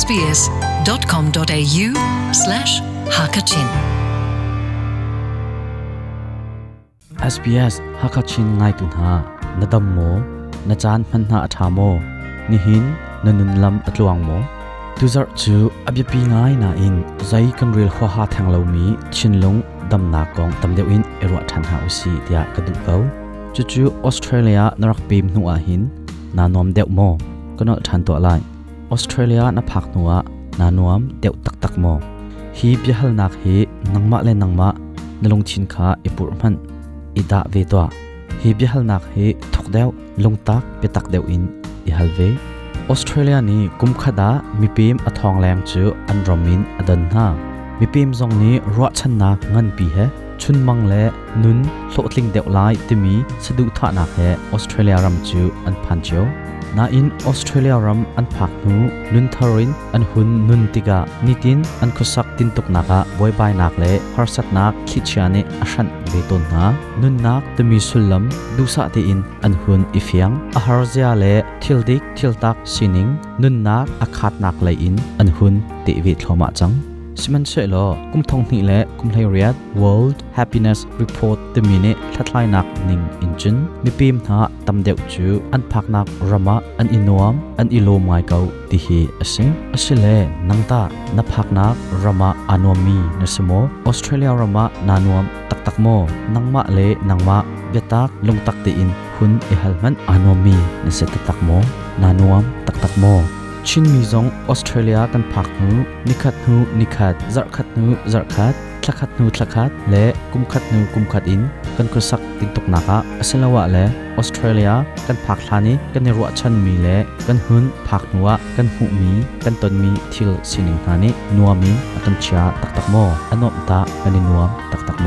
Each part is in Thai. sbs.com.au slash hakachin SBS Hakachin ngai tun ha na dam mo na chan man ha atha mo ni hin lam nun lam atluang mo tu zar chu abyapi ngay na in zai kan ril ho ha thang lo mi chin long dam na kong tam deu in erwa than ha usi tia kadu kau chu chu Australia narak bim nu a hin na nom deu mo kono than to lai ออสเตรเลียนะพักนัวนานวมเดียวตักตักมองฮีบีฮัลนักฮีนังมาเลนังมานลงชินคาอิปุรมันอิดาเวตัวฮีบีฮัลนักฮีทกเดียวลงตักเปตักเดียวอินอิฮัลเวออสเตรเลียนี่กุมขดามีพิมอทองแรงจืออันรอมินอดันนามีพิมซองนี้รัชันะเงินปีเฮชุนมังเละนุนโลดลิงเดวไลติมีสะดุท่านักเฮออสเตรเลียรัมจูอันพันเจียวนาอินออสเตรเลียรัมอันพักนูนุนทารินอันหุนนุนติกานิตินอันคุสักตินตุกนักะบอยบายนักเละฮาร์สัตนักคิดชียนิอาชันเบตุนนานุนนักตมีสุลลัมดูสัต์อินอันหุนอิฟยังอาฮาร์เซียเละทิลดิกทิลตักซินิงนุนนักอาคาดนักเละอินอันหุนติวิทลมาจังสมันเชลอกุมทองนี่แหละกุมไลเรียด World Happiness Report ตมินิทัดไลนักนิ่งอินจินมีปีมหาตำเดียวจูอันพักนักรามะอันอินวมอันอิโลไมเกาติฮีอสิงอสิเลนังตานับพักนักรามะอานวมีนสมอออสเตรเลียรามะนานวมตักตักโมนังมะเลนังมะเบตักลงตักติอินหุนเอฮัลมันอานวมีนเสตตักโมนานวมตักตักโมชินมีจงออสเตรเลียกันพักนูนิคัดนูนิคัดจักขัดนูจักขัดทักขัดนูทักขัดและกุมขัดนูกุมขัดอิน กันกระสักติดตกนักอาศัยละวะและออสเตรเลียกันพักลานี้กันในรัวชันมีและกันหุนพักนัวกันห่มีกันตนมีทิลสินิงานี้นัวมีกันเชาตักตักโมอนอมตากันนัวตักตักโม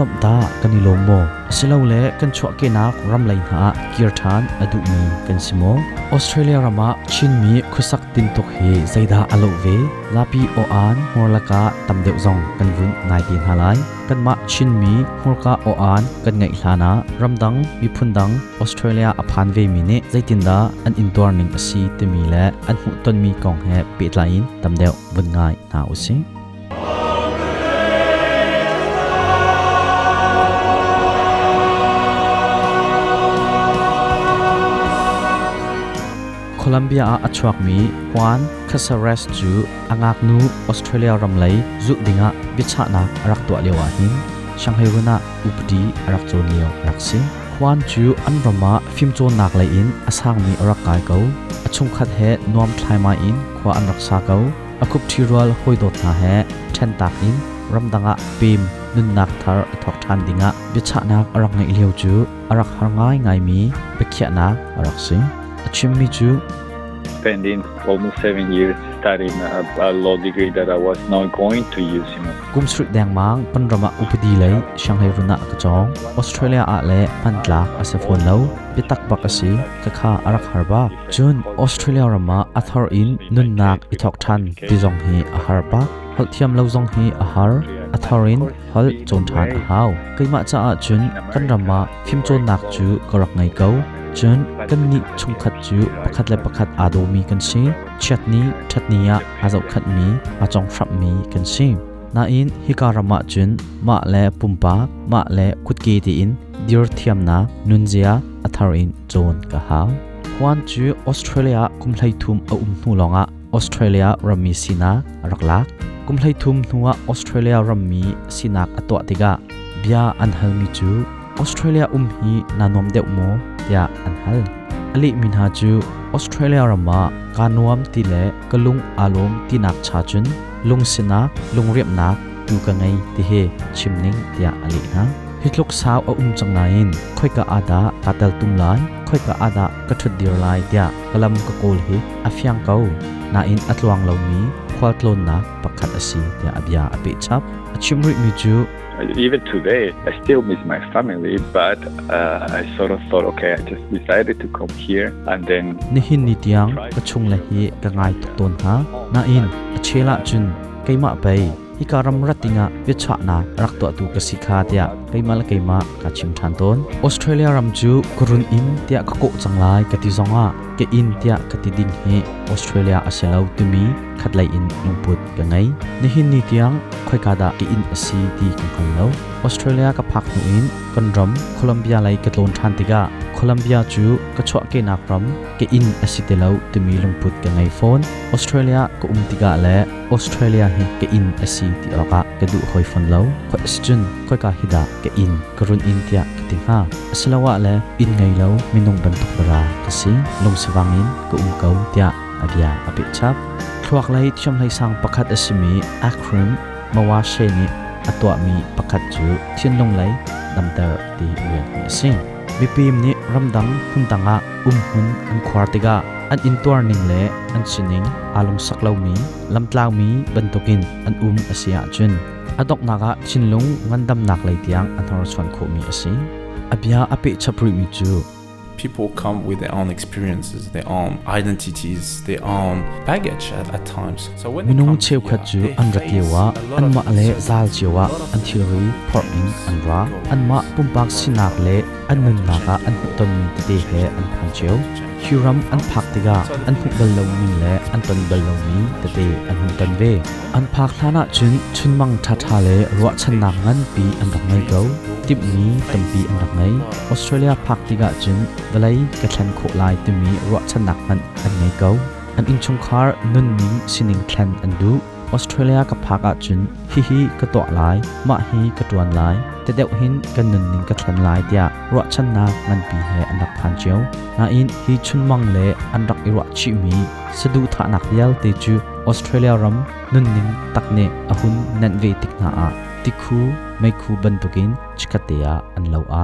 ลมตากันนิลมโมสิเลวเล่กันชัวเกนักรำไลหากีร์ทานอดุมีกันสิโมออสเตรเลียรามาชินมีคุสักตินตกเฮใจดาอโลเวลาปีโออานมอลกาตำเดวซองกันวุ่นนายดินฮาไลกันมาชินมีมอลกาโออานกันไงลานารำดังมีพุนดังออสเตรเลียอพานเวมินเนใจตินดาอันอินดอร์นิงอสีเตมีและอันหุตนมีกองเฮปิดไลน์ตำเดววุ่นง่ายหนาอุสิโคลัมเบียอาอัชวักมีฮวานคาซาเรสจูอังกนูออสเตรเลียรำไลจุดิงะบิชานักรักตัวเลวาหินช่างให้วนาอุปดีรักโจเนียวรักซิงฮวานจูอันรมาฟิมโจนักไลอินอาสังมีรักกายเขาอาชงขัดเฮนวมทายมาอินขวาอันรักษาเขาอาคุปทีรัลหอยดดนาเฮเชนตักอินรำดังะปิมนุนนักทารทอกทันดิงะบิชานักรักไงเลียวจูรักหางายไงมีเบกเขียนักรักซิง Jimmy Ju. Spending almost seven years studying a, a law degree that I was not going to use. Kum Street Dang Mang, Pandrama Upadi Lai, Shanghai Runa Kachong, Australia Atle, Pantla, Asafon Lau, Pitak Bakasi, Kaka Arak Harba, Jun, Australia Rama, Athar In, Nun Nak, Itok Tan, Bizong He, Aharba, Haltiam Lauzong He, Ahar, Atharin hal chon than hao keima cha a chun kan rama phim chon nak chu korak ngai kau จนกันนิชงขัดจูประคัดและประคัดอาดมีกันชิชัดนี้ชัดนี้อาจะขัดมีอาจงฟับมีกันชินนาอินฮิการมาจุนมาและปุ่มปากมาและคุดกีตีอินดิร์เทียมนานุนเซียอัทารินโจนกะฮาวควันจูออสเตรเลียกุมไลทุมอาอุมนูลองะออสเตรเลียรัมมีสินารักลักกุมไลทุมนัวออสเตรเลียรัมมีสินาอตัวติกะเบียอันเฮลมิจูออสเตรเลียอุ้มฮีนานวมเดวโมเตียอันฮัลอลิมินฮาจูออสเตรเลียรามาการนวมติเลกลุงอารมณ์ตีนักชาจุนลุงสนัลุงเรียบนักดูกันไงที่เฮชิมนิงเตียอลินะฮิตลุกสาวอาอุ้มจังไ์ค่อยกะอาดากาเตลตุมไลค่อยกะอาดากระทุดเดียร์ไลเตียกลัำกะโกลเฮอฟยังเกานาอินอัตลวงเหล่ามี khwatlon na pakhat asi ya abya ape chap achimri mi ju even today i still miss my family but uh, i sort of thought okay i just decided to come here and then nihin nitiang kachung la hi kangai ton ha na in achela chun keima bai hi karam ratinga ve chhana rak to tu ka sikha tia keimal keima ka chim than ton australia ram chu kurun in tia ka ko changlai ka ti zonga ke in tia ka ti ding he australia aselau tumi khatlai in nungput ka ngai ni hin ni tiang khoi ka da ke in asi ti kan kan lo australia ka phak nu in kan ram colombia lai ka tlon than tiga Colombia chu ka chwa ke nak ram ke in asitelo te mi lungput ka ngai phone Australia ko umtiga le Australia hi ke in asi ti oka ke du hoi phone lo ko asjun ko ka hida ke in karun intia ke ting ha aslawa le in ngai lo minung ban tok ra ka si lung sewangin ko um kau tia abia ape chap thuak lai chom lai sang pakhat asimi akrim mawa she ni atwa mi pakhat chu thin lung lai damter ti wen ni sing มีพิมพ์นี้รำดังคุ่นตังะอุ้มหุ่นอันควาติกาอันอินตัวนิ่งเละอันชินิงอารมณ์สักเลามีลำตาวมีบรรทุกินอันอุ้มอาศัยจุนอันดอกนักชินลุงงันดำนักเลยที่ยงอันทรสวันค์มีอาศัยอภิยาอภิชาปริมิจู people come with their own experiences, their own identities, their own baggage at, at times. So when minung cheu khat chu an ratiwa an ma zal chewa an theory for in ra an ma pumpak sinak le an nun naka an ton ti hiram an phak tiga an phuk bal lo min le an and bal chun australia chun เลยกระชันโคลายตัวมีรัชนักมันอันไงเกาอันอินชงคาร์นุ่นนิ่มสินิงแคลนอันดูออสเตรเลียกับพักอาจุนฮิฮิกระตัวลายมาฮิกระตวนลายแต่เดียวหินกันนุนนิงกระแทนลายเดียรัชนักมันปีเฮอันดักพันเจียวนาอินฮิชุนมังเลอันดักอิรัชิมีสะดุทานักเยลเตจูออสเตรเลียรัมนุนนิงตักเนอหุนนันเวติกนาอาติคูไม่คูบันตุกินชิกเตียอันเลวไอ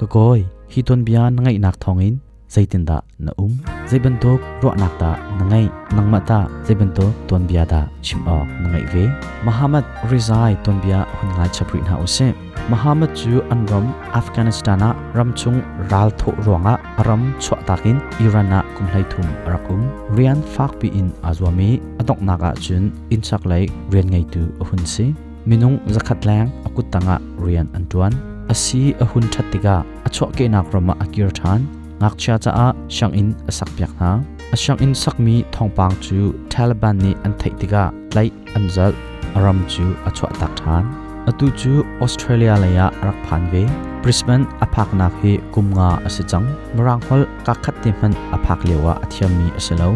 กะกอย hi ton bian ngai nak thongin zaitin da na um zaiban tok ro nak da nangai nangma ta zaiban to ton bia da chim ok nangai ve mahamad rizai ton bia hun ngai chaprin ha ose mahamad chu anrom afghanistana ramchung ral tho ronga aram chwa takin irana kumhlai thum rakum rian fak pi in azwami adok naga chun inchak lai rian ngai tu hun se minung zakhat lang akut tanga rian antuan asi ahun thattiga achho ke nak roma akir than ngak cha cha a shangin asak pyak na ashangin sakmi thongpang chu Taliban ni an theitiga lai anjal aram chu achho tak than atu chu Australia laya rak phan ve Brisbane aphak nak hi kumnga asichang maranghol ka khat ti man aphak lewa athiam mi asalo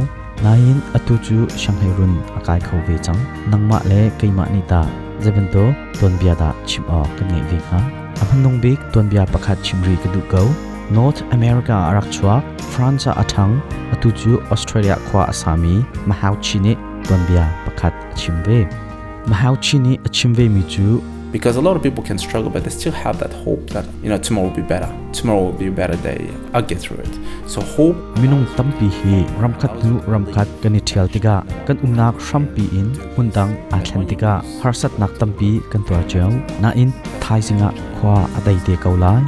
nain atu chu shanghai run akai khau ve chang nangma le keima ni ta jeben to ton bia da chim a kan ngai ve ha aphanung bik tonbia pakhat chimri ka du ko north america arakchwa france athang atuchu australia khwa asami mahauchini tonbia pakhat chimbe mahauchini achimve mi chu because a lot of people can struggle but they still have that hope that you know tomorrow will be better tomorrow will be a better day i'll get through it so hope minung tampi hi ramkhat nu ramkhat kani thial tiga kan umnak shrampi in hundang atlantika harsat nak tampi kan tua cheu na in thaisinga khwa adai de kaulai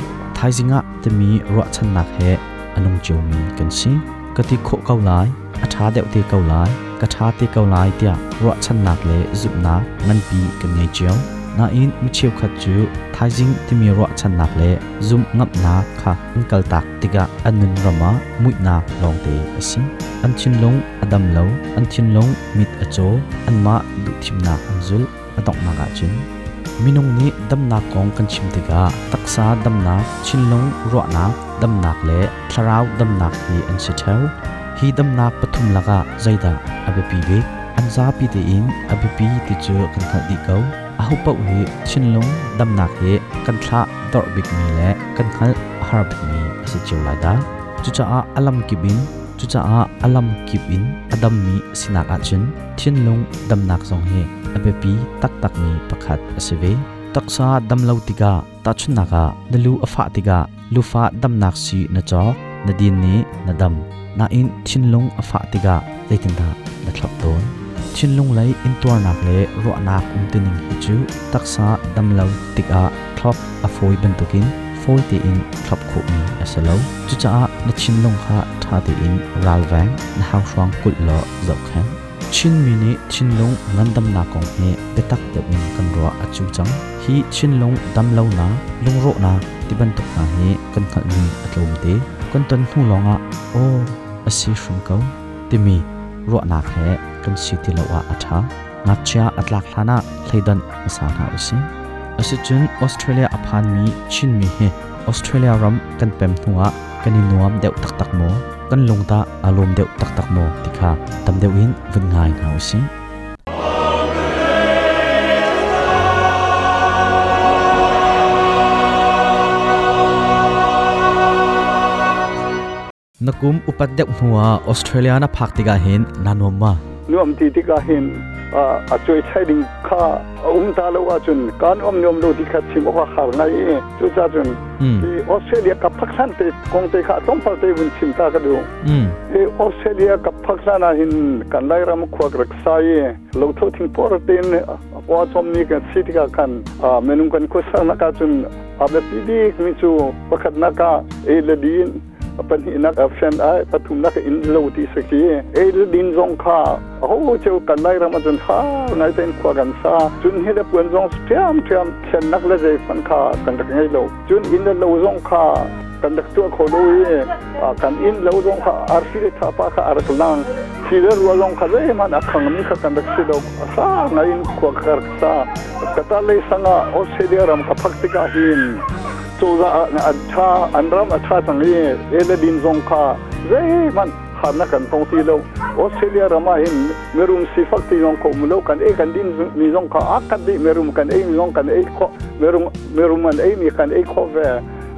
thaisinga temi ro chan nak he anung cheu mi kan si kati kho kaulai atha deu te kaulai katha te kaulai tia ro chan nak le zupna ngan pi kan ngai cheu na in mi chiu khat chu thai jing ti mi ro chan nak le zum ngap na kha an kal tak tiga anun rama mui na long te asin an chin long adam lo an chin long mit acho an ma du thim na an zul adok na ga chin minung ni dam na kong kan chim tiga taksa dam na chin long ro na dam nak le tharau dam nak hi an se thau hi dam nak pathum laga zaida abe pi be an za pi te in abe pi ti chu kan khat di kau အဟုတ်ပုတ်ဟိရှင်လုံးဒမ်နာခေကန်ထလာဒေါ်ဘစ်မီလေကန်ခလဟာဘစ်မီအစချိုလာဒါချူချာအလမ်ကိဘင်ချူချာအလမ်ကိဘင်အဒမ်မီစနာကအချင်းရှင်လုံးဒမ်နာကဆောင်ဟိအဘေပီတက်တက်မီပခတ်အစဝေတက်ဆာဒမ်လောတိကတချနာကဒလူအဖာတိကလူဖာဒမ်နာစီနချောနဒီနီနဒမ်နာအင်ရှင်လုံးအဖာတိကလေတင်တာနထလပ်တွန်း chin lung lấy in tuar nạp le ro nạp um te ning hi chu taksa dam lo tik a thlop a foi ben kín foi ti in thlop khu mi lâu chu cha a na chin lung kha tha ti in ral wang na hau swang kul lo zau khan chin mi ni chin lung nan dam na kong ne te tak te min kan ro a chu chang hi chin lung dam lo na lung ro nà ti ban khẩn na ni kan khal mi atlom te kan ton hu longa o oh, asi shum kau ti mi ro nạp he kan siti lawa atha nga cha atlak hlana thleidan asana use ase chun australia aphan mi chin mi he australia ram kan pem thunga kani nuam deu tak tak mo kan lungta alom deu tak tak mo tikha tam deu in vun ngai nga use นักุมอุปัตเดกหัวออสเตรเลียนับพักติกาเห็นนานวมมานิยมทีที่ก็เห็นอาช่วยใช้ดิ้งข้าอุ้มตาเลวจนการอมนิยมดูที่ขัดชิมว่าขาวไงจุจ้าจนที่ออสเตรเลียกับพักสันติคงติข้าต้องพัฒนาบุญชิมตากระดูที่ออสเตรเลียกับพักสันหินกันได้รำควักรักษาเย่ลงทุนิ้งปอร์ตินว่าจอมนี้กันสิทธิกันเมนุกันคุ้มสันนักจนอาเบปีดีมิจูประคัดนักเอลดีน अपन इनक option आ पथुम नक इन लोटी सकी ए दिन जों खा हो चो कनाय रमजन खा नाय तेन खवा गन सा चुन हे द पुन जों स्ट्याम ट्याम chen nak le जे फन खा कंद ngai lo chun in the lo zong kha kan dak tu kho lo ye kan in lo zong kha ar si le thapa kha ar klang si le lo zong kha le man a khang mi kha kan dak si lo sa ngai in kho khar sa kata le sanga australia ram kha phakti ka hin จู1าอันรับ18ชางนี้เอเดินซงคาเจ่มันขานักันตรงที่เราออสเตรเลียรามาเห็นเมรุมสิฟักที่ยองคมเรากันเอกันดินมีซงคาอักันดิเมรุมกันเอมีซงกันเอคเมรุมเมรุมันเอมีกันเอคอเว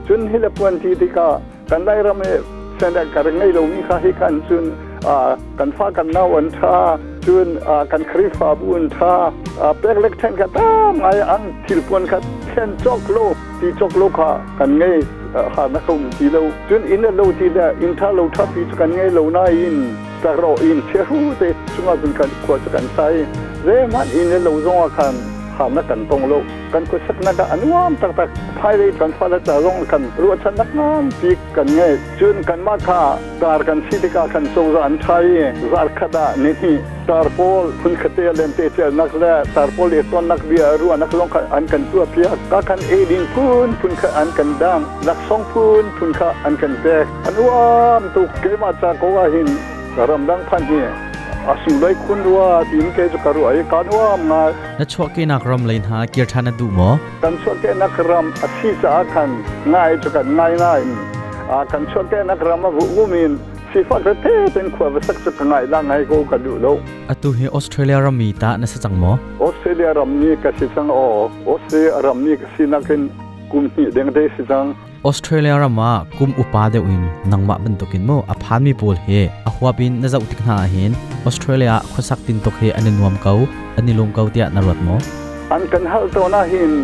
จนเฮลปวนที่ที่กากันได้รามาเสนอการงินเรามีค่าให้กันจนกันฟ้ากันนาวันชาจุนกันคริฟาบุญชาเป็กเล็กเช่นกันตามไออังทิลปวนกันเช่นจอกโลกปีชกลลกคะกันไงหานักองทีเราจนอินเราทีลยอินท่าเราทับปีกันไงเราหน้าอิน จะรออินเชื่อหูเต่ช่วงเันกันควรจะกันใช้เรื่องมันอินเราจงอากันขามนักกันตรงโลกกันกุศักนักอันวามตักตักภายในกันฟ้าและจะองกันรัวชนักงามปีกันเงยจุนกันมาค่าตารกันสิทธิกากันทรงสันทายรักขดานี่ตารโพลคุณขเตเลนเตเจนักแลตารโพลเอตอนนักเบียรัวนักลงอันกันตัวเพียกาันเอดินพูนคุณขอันกันดังนักสองพูนคุณขอันกันแตกอันวามตุกเกมาจากกกวาหินรำดังพันเนี่ยอาศุลัยคุณว่าดินเกจการุไอกันว่ามาณช่วงเกนักรำเลยนาเกียรติธนดูมั้งกันช่วงเกนักรำอาชีสาขันง่ายจุกันง่ายง่าอ่าการช่วงเกนักรำมาบุกมินสิฟังเทเป็นความสักจุกง่ายดัง่ายกูกันดูแล้วอัตุเฮออสเตรเลียรำมีตาณสจังมั้งออสเตรเลียรำมี่ก็สิจงอ๋อออสเตรเลียรำมี่ก็สินักนกุมนี่เด้งเด้ชสิจง Australia rama kum upade win nangma ban tokin mo aphan mi pol he ahwabin na zau tikna hin Australia khosak tin tok he anin nuam kau anilom kau tia narot mo an kan hal to na hin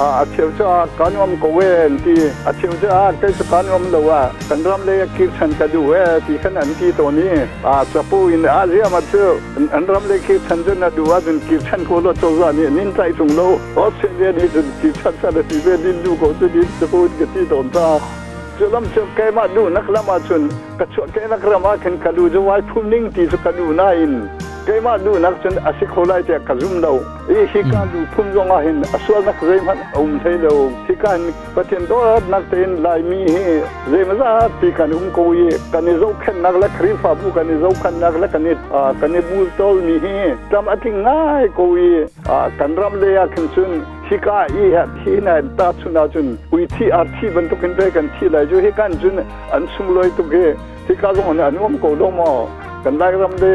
อาเชียวจะการวมกเวนที่อาเชียวจะกัจะการวมเลว่ากันรำเลยคิดฉันกระดูเอที่ขนาดที่ตัวนี้อาจะพูดอินอาเรียมาเจออันรำเลยคิดฉันจะน่าดูว่าจนคิดฉันโคนละตัวนี่นินใจสูงโลออสเตรเลียนี่จนคิดฉันสารสิเวดินดูก็จะดินจะพูดกันที่ตนตาจะลำเชื่อแกมาดูนักลำมาชนกระชวแกนักลำมาขันกระดูจะไว้พุ่มนิ่งที่สุกันดูน่าอินกมาดูนักชนอสิคนไรจะกระจุมเราอี่การดูพุ่มจงอาหินส่วนนักเรียนอุ้มใช้เราที่การปฏิบัติตัวนักเต้นลายมีเรียมซาที่การอุ้มกุยกันนี้รู้ขันนักเละครีฟาบุกันนี้รู้ขันนักเละกันนี้อ่ากันนี้บูลโตมีทำอะไรง่ายกุยอากันรำเลียกันซึ่งที่การอีเหตุที่นั่นตัดชุนอาจุนวิธีอาร์ที่บรรทุกเงินได้กันที่ไรจู่ให้กันจุนอันสมลอยตุกเกที่การตรงนี้อันนี้ผมก็รู้มากันได้รำได้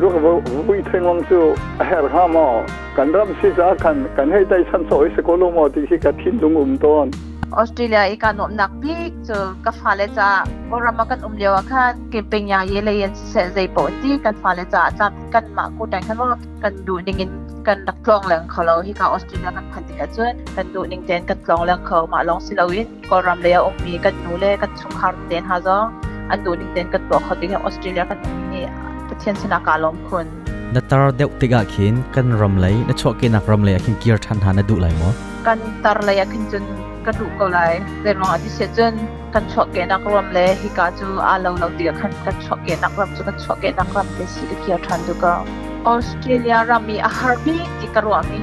รู้ว่าวิธีวังจูเฮรฮามอกันรำซีจ้ากันกันให้ได้ันสอยสกุลมอที่ที่กัดทิ้งลงอุ่มตอนออสเตรเลียอีกานอมนักพิกจะกับฟาเลจ่าบรามากันอุ่มเลียวค่ะเก็บเป็นยาเยเลยยนเสใจปอที่กันฟาเลจ่าจับกันมากูแต่งขันว่ากันดูนิ่งกันดักลองแรงเขาเราที่กาออสเตรเลียกันพัน์เดียวนกันดูนิ่งเจนกันลองแรงเขามาลองสิลาวินก็รำเลียวอมมีกันนูเล่กันชมคาร์เดนฮาจอาอันดูนิ่งเจนกันตัวเขาติกาออสเตรเลียกันปเทียนชนากาลอมคนนัตาร์เดกติกาคินกันรำเลยนัชโชกินักรำเลคินกีร์ทันหานัดูไลมอกันตาร์ไลคินจนกระดูกก็ไลเรื่องอีิเสจนกันชกเกนักรำเลยฮิกาจูอาเลวเลวเดียคันกันชกเกนักรำจูกันชกเกนักรำเลยสิกีร์ทันดูก็ออสเตรเลียรำมีอาหารบีที่กระวมี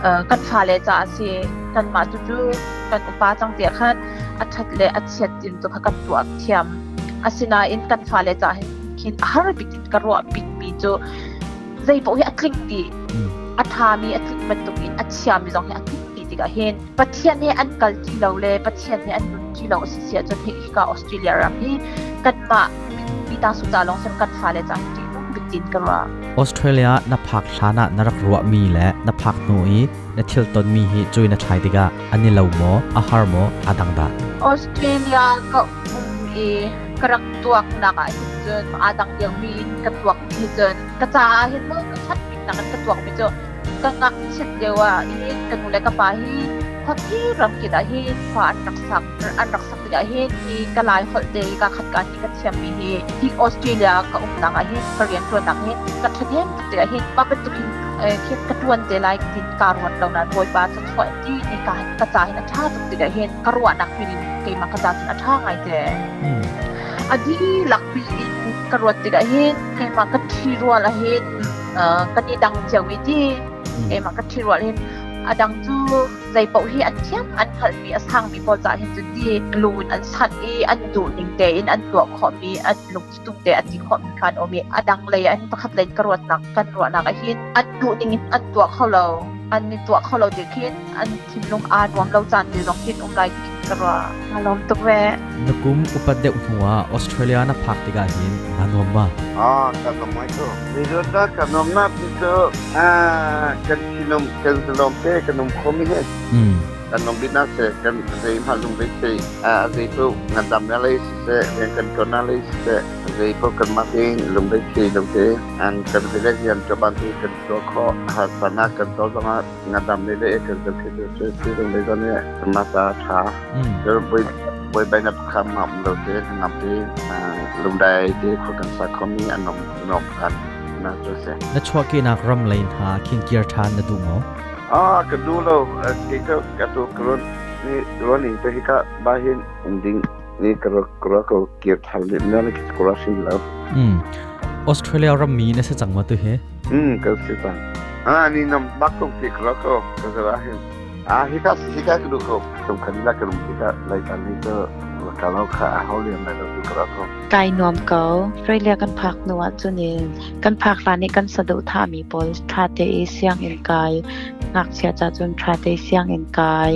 เอ่อกันฟ้าเลจ้าสิกันมาจูดูกันอุปาจังเดียคันอัดชัดเลอัดเสียจินตุกักตัวเทียมอาศันาอินกันฟาเลจ้า hin a har bitin ka ro pik mi chu zai bo hi a kling ti a tha mi a kling man tuk in a chia mi zong hi a kling ti ti ka hin pathian he an kal ti lo le pathian he an nun ti lo si sia chon hi ka australia ram hi kan ma mi ta su ta long sem kan fa le chang ti bitin ka ra australia na phak thana narak ruwa mi le na phak nu i na thil ton mi hi chui na thai diga ani lo mo a har mo adang da australia ka um e kerek naka hijau adang yang min ketuak hijau kecaah itu kesat kita kan ketuak hijau kekak sejawa ini kenulai kepahi พอที่รัำกิดเหตุฝาอันรักสังอันรักสังกิดเหตุที่กลายเหตุกาขัดการที่กัดเชียมีเหตุที่ออสเตรเลียกับอุ้มนางอาเหตุเรียนตัวนางเหตุกัดเทนกัดเหตุมาเป็นตุกินเอ่อคิดกระดวนเจไลกินการวันเหล่านั้นโดยบาสถอยที่ในการกระจายนาชาติกิดเหตุกระวนนักวินเกมากระจายนาชาไงแต่อันที่หลักปีกระวนกิดเหตุเกมากระทีรัวลเหตุเอ่อกันยังดังเจียววิจิเกมากระทีรัลเหตุอดังจูใจปะฮีอันเทียมอันขันมีอสังมีพอจ่าเห็นจุดีลูนอันสันอีอันดูนิงเตนอันตัวขอมีอันลงตุ้มเตอันที่ขอมีคารโอมีอดังเลยอันประคับเลนกรวดนักกันรัวนักอหินอันดูนิงอันตัวเขาเราอันนี้ตัวเขาเราจะคิดอันทิมลงอาดวมเราจันเดี๋ยวลองคิดองไลน์กินกระว่าลองตัวแวนักุมอุปเดชหัวออสเตรเลียนะพักติกาหินนันวมมาอ๋อกับนมไม่ก็วิโรดกับนมนับที่สุดอ่ากันทิลมกันทสลอมเต้กันนมคมิเฮสอืมกันนมบินาเซกันเซมฮัลลุงเบิเซอ่าเซตุงันดำนลิสเซเรกันกันนาลิสเซเสีพบกันมาที่ลงได้ชีลุงเจอันกันไปเล็กยันจบันที่กันตัวข้อหาสนากันตัวสมางานดำนี้ได้กันกันคือชื่อชื่อลงได้ก็เนี่ยสมาสาชาแล้วไปไปไปนับคำหอมลุงเจนับที่ลุงได้ที่พบกันสักคนนี้อันนองนอมกันนะจ๊ะเสียนะช่วงกินักรำเลน่าคิงเกียร์ทานนะดูมั้อ่อกันดูแล้วเออที่เขากระตุกกระตุกนี่ร้อนอี้ตัวที่ก็บ้าหินอุ่นดิงนี่ก็ก็ก็เกี่ยวทันเลยนั่นคือกราชินแล้วอืมออสเตรเลียรัมมีนะเสจังมาตัวเหฮอืมก็สิจังอ่านี่น้าบักตกี่กรา้วก็ก็จะว่าเห็นอ่าฮิกาฮิกาก็ดูรัสำคัญละก็รู้ฮิตารายการนี้ก็ก็เราขาเขาเรียนมาแล้วก็ครั็ไก่นอมเกาเรียกันพักนัวจุนีกันพักร้านนี้กันสะดุทามีบอลทราเตเสียงเอ็นกายนักเชียจาจุนทราเตเสียงเอ็นกาย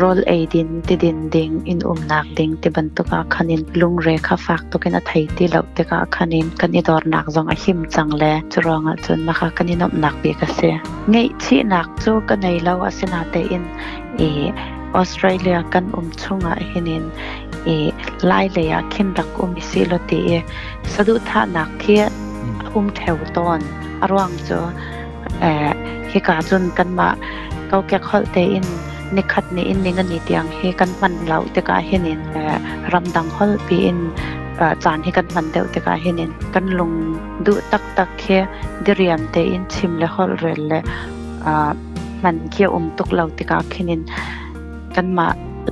รอลเอดินติดินดิงอินอุมนักดิงติบันตุกาคันินลุงเรขาฟักตุกินอไทยที่เราติกาคันินกันอีดอร์นักจงอชิมจังเลจรองจนมาค่ะกันอีนบหนักบีกเสียงไงชีนักจูกันในเราอสินาเตอินเอออสเตรเลียกันอุ้มชงอ่ะเห็นินเอไลเลียคินรักอุ้มิสิลตีเอสะดุดท่านักเทียอุ้มแถวตอนอรวงจูเอฮิกาจุนกันมาเขาแกขอเตอินน่คัดนี่อินน่ก็ันนี่เตียงเฮกันมันเราเด็กาเห็นเองรำดังฮอลปีอินจานให้กันมันเดียวเด็กาเห็นเองกันลงดูตักตักแค่เดียมเตอินชิมเละฮอลเรลเละมันเกี่ยวอมตุกเราเด็กาเห็นเองกันมา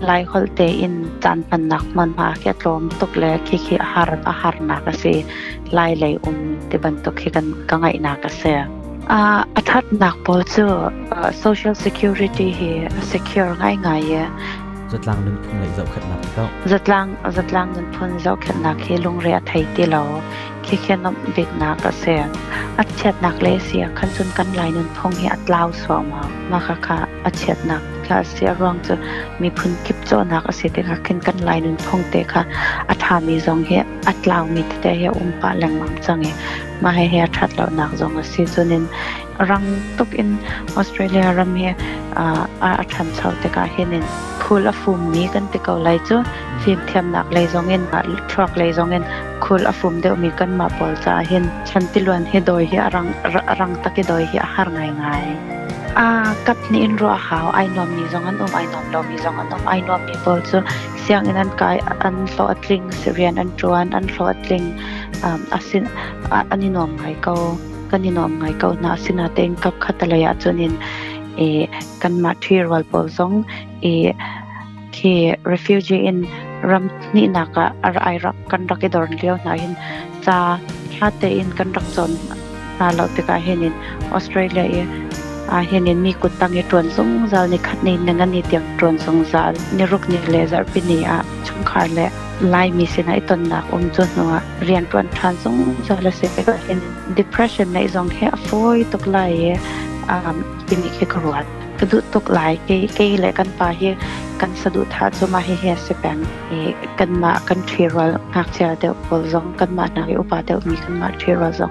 ไลฮอลเตอินจานมันนักมันพาแค่ลมตุกเลคิคิอาหารอาหารนักเสไลยเลอม็กบันตุกห้กันกังไงนักเสียอาทัดหนักบอลเจอ social security เฮ secure ง่ายง่ายจัดลังนึงพุ่งเลยจะขัดหนักก็จัดลังจัดลังเงินพุ่งจะขัดหนักเฮลงเรียไทยตด้แล้คิดแค่นับเบกหนักก็เสียงอัดเฉียดหนักเลยเสียขั้นจนกันหลายนึนทุ่เฮอัดลาวสวมามาค่ะค่ะอัดเฉียดหนัก thar sia rong chu mi phun kip chona ka se te ka khen kan lai nun phong te kha a tha mi zong he lao mi te he um pa lang mang change ma he he that lo nak zong a si chunin rang tuk in australia ram he a a tham chau te ka henin khul a fum ni kan te ko lai chu phim hmm. thiam nak lai zong in a truck lai zong in khul a fum de mi kan ma pol cha hin chan ti luan he doi hi arang arang taki doi hi har ngai ngai a kap ni in ro hao ai nom ni zong an om um, ai nom lo mi zong an om um, ai nom mi pol chu siang in an kai an lo atling syrian an truan an lo atling um asin ani nom ngai ko kanin om ngai ko na sina teng kap khatalaya chunin e kan ma thiral pol zong e khi refugee in ram ni na ka ar ai rak kan rak idor leo na hin cha hate in kan rak chon na lo te ka henin australia e อาเฮนเนมีกุตังอตรวนสงจาลในขัดนินงันนี่เตียงตรวนสงจาลนรกนี่เลซาปินีอาชงคารเลไลมีเสินไอตนนักอมจนัวเรียนตรวนทรานสงจาลเสกเป็นดิเพรสชันในซองแค่ฟอยตกไหลอ่าปินีเครวดกระดุตกไหลเกเกเลกันปาเฮกันสะดุดท้าจะมาเฮเฮสเปนเอกันมากันเทรลหากเจอเดี๋ยวบอลจงกันมาในอุปาเดี๋ยวมีกันมาเทรลจง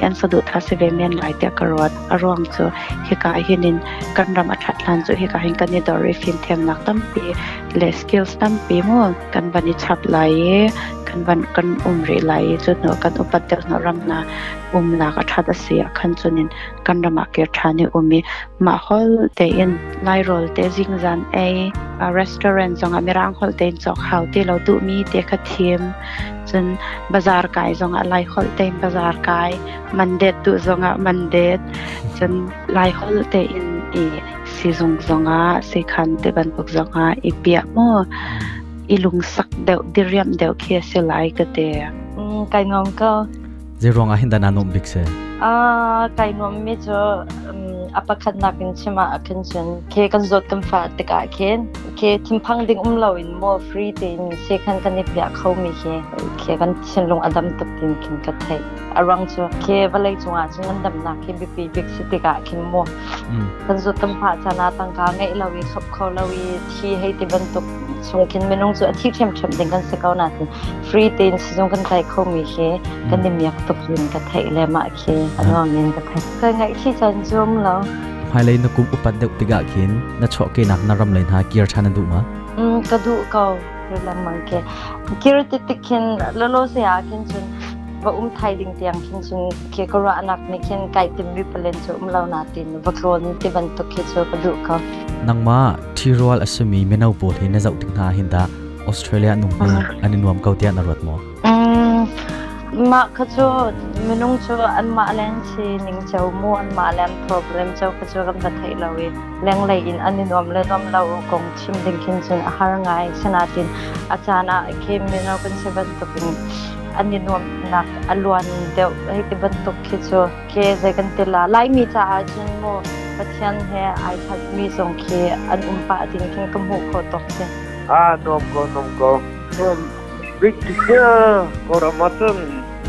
hian sadu tha se ve men lai te karwat arong chu hika hinin kanram athat lan chu hika hin kan dore fin them nak tam pi le skills tam pi mo kan bani chap lai kan ban kan umri lai chu no kan upatel no ram na um la ka thada se khan chunin kan rama ke thani umi ma hol te in lai rol te jing zan a restaurant zong amirang hol te chok hau te lo tu mi te kha thiem จนบาซาร์กายจงอะไรคอลเต็มบาซาร์กายมันเด็ดดูจงอะมันเด็ดจนหลายคลเต็มอีสิจงจงอะซีคันเตบันปุกจงอะอีเปียโมอีลุงสักเดียวดิเรียมเดียวเคียสิไลก็เตะอืมกายงงก็จะรองอะไรดันนุบิกเซ Ah, kay no medyo um, apakat na kin chima akin chen. Ke kan zot kan fa te ka ken. Ke timpang ding umlaw in mo free day ni se kan kan ni pya khau mi ke. Ke kan chen long adam tup tin kin ka thai. Arang chu ke valai chu nga chen dam na ke bi bi big city ka kin mo. Kan zot kan fa chana tang ka ngai lawi khap khau lawi thi hei ti ban tup sungkin menung chu athi them them ding kan sekau na tin free tin sung kan kai khom mi khe kan nim yak tuk lin ka thai le ma khe anong nin ka thai ka ngai chi chan zum lo phai le na kum upat deuh tiga khin na chho ke nak na ram le na kier chan du ma um ka du ka lan mang ke kier ti tikhin lo lo se ya khin chun ba um thay đình tiếng khiến chúng kia có ra nạc này khiến cái tim bị phần lên um lâu nà tin và khổ những ban bằng tục khiến cho có đủ không nâng mà thirual asumi menau po the na zau thing na hin da australia num ni ah. ani nuam kau tian arot mo mm, ma khachu minung chu an ma len si ning chau mu an ma len problem chau khachu gam da thai lawi leng lai in ani nuam le nuam lau kong chim ding kin chun a har ngai sanatin achana ke minau kun seven to pin ani nuam nak alwan de hei ban to khichu ke zekan tela lai mi cha chun mo ประเทศเฮไอ้ทัดมีสงเคอันอุปาจริงเคงกมูขอตกเช่นอ่าตนมก็นมก็ส่วนวิกเกอร์ก็รมาซึตน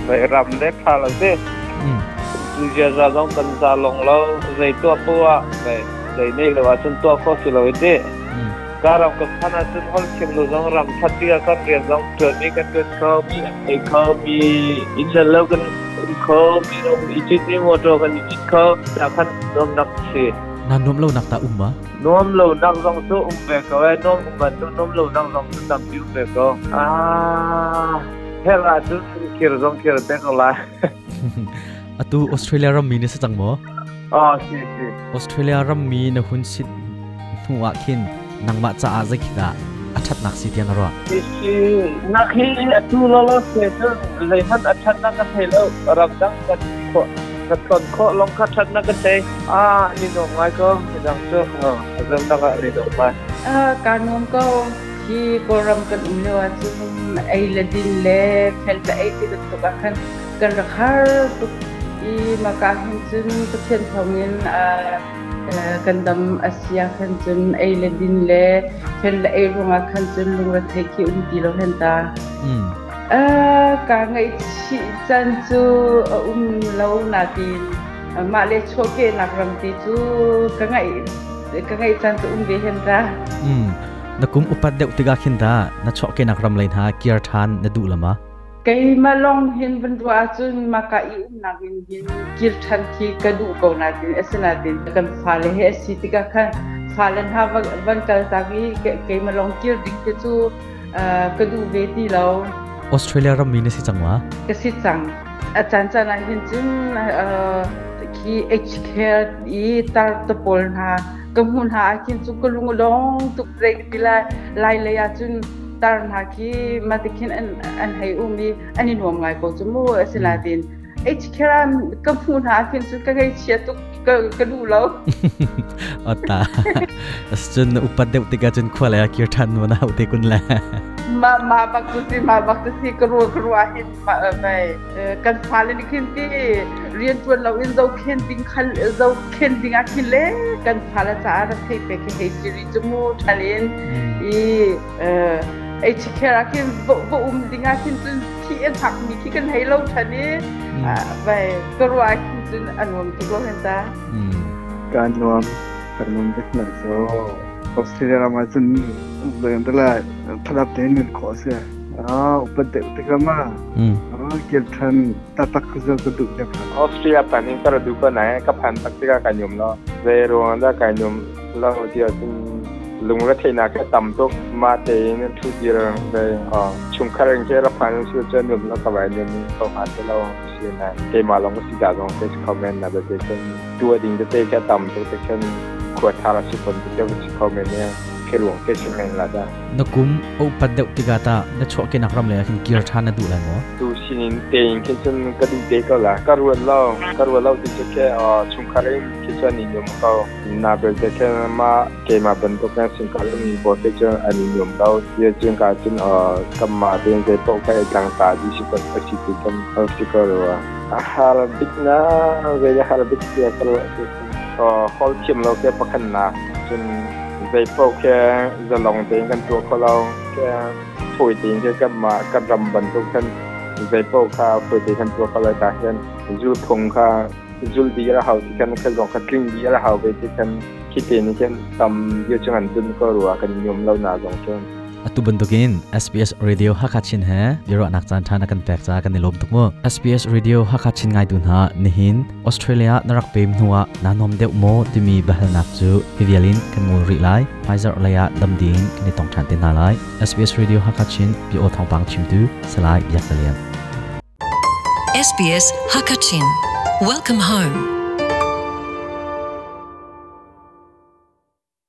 ไปรำเล็กพาลเซ่ดูเจ้าจงกันซาลงแล้วในตัวปัวไปในนี่เลยว่าฉนตัวข้สิเลาเด้การรำกับขนาดฉันห้องเชิงลราจงรำชัดที่กับเรียนจงเกิดนี้กันเกิดเขามีเขามีอินเร์เลิรกัน khơ mi rong ichi ni mo tro kan ichi khơ ta khan nom nak si na nom lo nak ta umma nom lo nak rong so um ve ko ai nom um ban nom lo nak rong so tam yu ve ko a he ra tu kir rong kir te ko la atu australia ram mi ni sa chang mo a si si australia ram mi na hun sit nuwa khin nangma cha a zakita अछत नाक सिटियन रो नाखि अतु ललो सेसो लेहन अछत नाक थेलो रबदां कति को katon ko long ka that na ka te a ni no ngai ah, ko jang chu ha jang ta ka ri do pa a ah, ka nom ko ki ko ram ka um chu ai din le ta ai ti ka khan kan ra khar i ma ka hin chu a ah, كنضم اسيا كنتن اي لدين لا كن لا اي روما كنتن لو تيكي ام دي لو هندا ا كان شي تانتو ام لو ناتي ما لي تشوكي نغرم تي تو كان اي كان اي تانتو ام بي هندا ام نكم upat deu tiga khinda na chok ke nakram lain ha kiar than na du lama kai malong hin bendua chun maka ium nagin hin kirthan ki kadu ko na natin asina din kan phale he sitika kan phalen ha van kal ta taki kai malong kir dik ke chu kadu veti lo australia ram mine si changwa ke si chang a chan chan a hin chin ki h care i tar to pol na kamun ha kin chu kulung long tu prek pila lai le ya chun ตอนนั้นคือมาที่คินอันให้อุ้มีอันนี้หน่วงไงก็จะมู้สิลาดินไอ้ที่แค่รำกับผู้หาคินสุดก็ไอ้เชียตุกก็กระดูแล้วอ๋อตาสจนอุปเดวติกาจนคว้เลยคิดทันวันเอุติกุณเลยมามาบักตุสิมาบักตุสิกรัวกรัวหินมาไปกันฟ้าเลยนี่คินที่เรียนชวนเราอินเราเข็นดิ้งขันเราเข็นดิ้งอาคินเลยกันฟ้าละจ้าเราเทไปแค่เห้จิริจมูทะเลนี่เออไอชิคเคอร์คินบบอุ้มดิงาคินจุนที่เอ็นผักมีที่กันให้เราทันนี้อ่าไปกรวาคินจุนอันวมทุกโลเห็นตาการวมกันวมเป็นหนึ่งโซ่ออสเตรเลียมาจนเรื่องตลาดทลับเต็นเงินขอเสียอ๋ออุปเตกมาอ๋อเกิดทันตาตักก็จะกระดุกเนี่ยออสเตรียแผ่นนี้ก็ระดุกกนไหนก็แผ่นตักที่ก็การยมเนาะเวรนงจะการยุ่มเราเดียวจึงลุงละเทน่าก็ตำตุกมาเตนทุกเรองเลยอ๋อชุมคลังเชลพันชื่อจะหนุนและวสบายเนี่ยต้องหาเจ้าเสียนะเทมาลองก็สิจารองเซ็คอมเมนต์นะเดเกจนตัวดิงจะเตะแค่ตำตุกเซ็ชันขวดทาราชิคนทีเจ้าก็สิคอมเมนต์เนี่ย khi luồng cái chim mình là ta nó cho ram lại khi kia than nó đủ lại mỏ tu xin tiền khi chân cái đủ tiền có là cái ruộng lâu cái ruộng lâu thì cho cái ở chung khai khi cho anh nhom cao na bây giờ cái mà cái mà bên tôi cái chung khai mình ta big na về hal big kia kalau hal kim lo kia pakan na 在包括在农田跟做可能在土地这个嘛，跟人本土跟在包括土地跟做可能大些，就通过就地了好，就跟跟农跟耕地了好，被这跟起点那些，他们有种很多个路啊，跟我们老那种种。atu bentukin SBS Radio Hakachin he diro anak chan thana kan pek cha kan nilom tukmo SBS Radio Hakachin ngai dun ha nihin Australia narak pem nuwa nanom deu mo timi bahal nak chu hivialin kan mul ri lai Pfizer laya dam ding kan tong than te n lai SBS Radio Hakachin bi o thong pang chim tu salai y a ล l i a SBS Hakachin Welcome home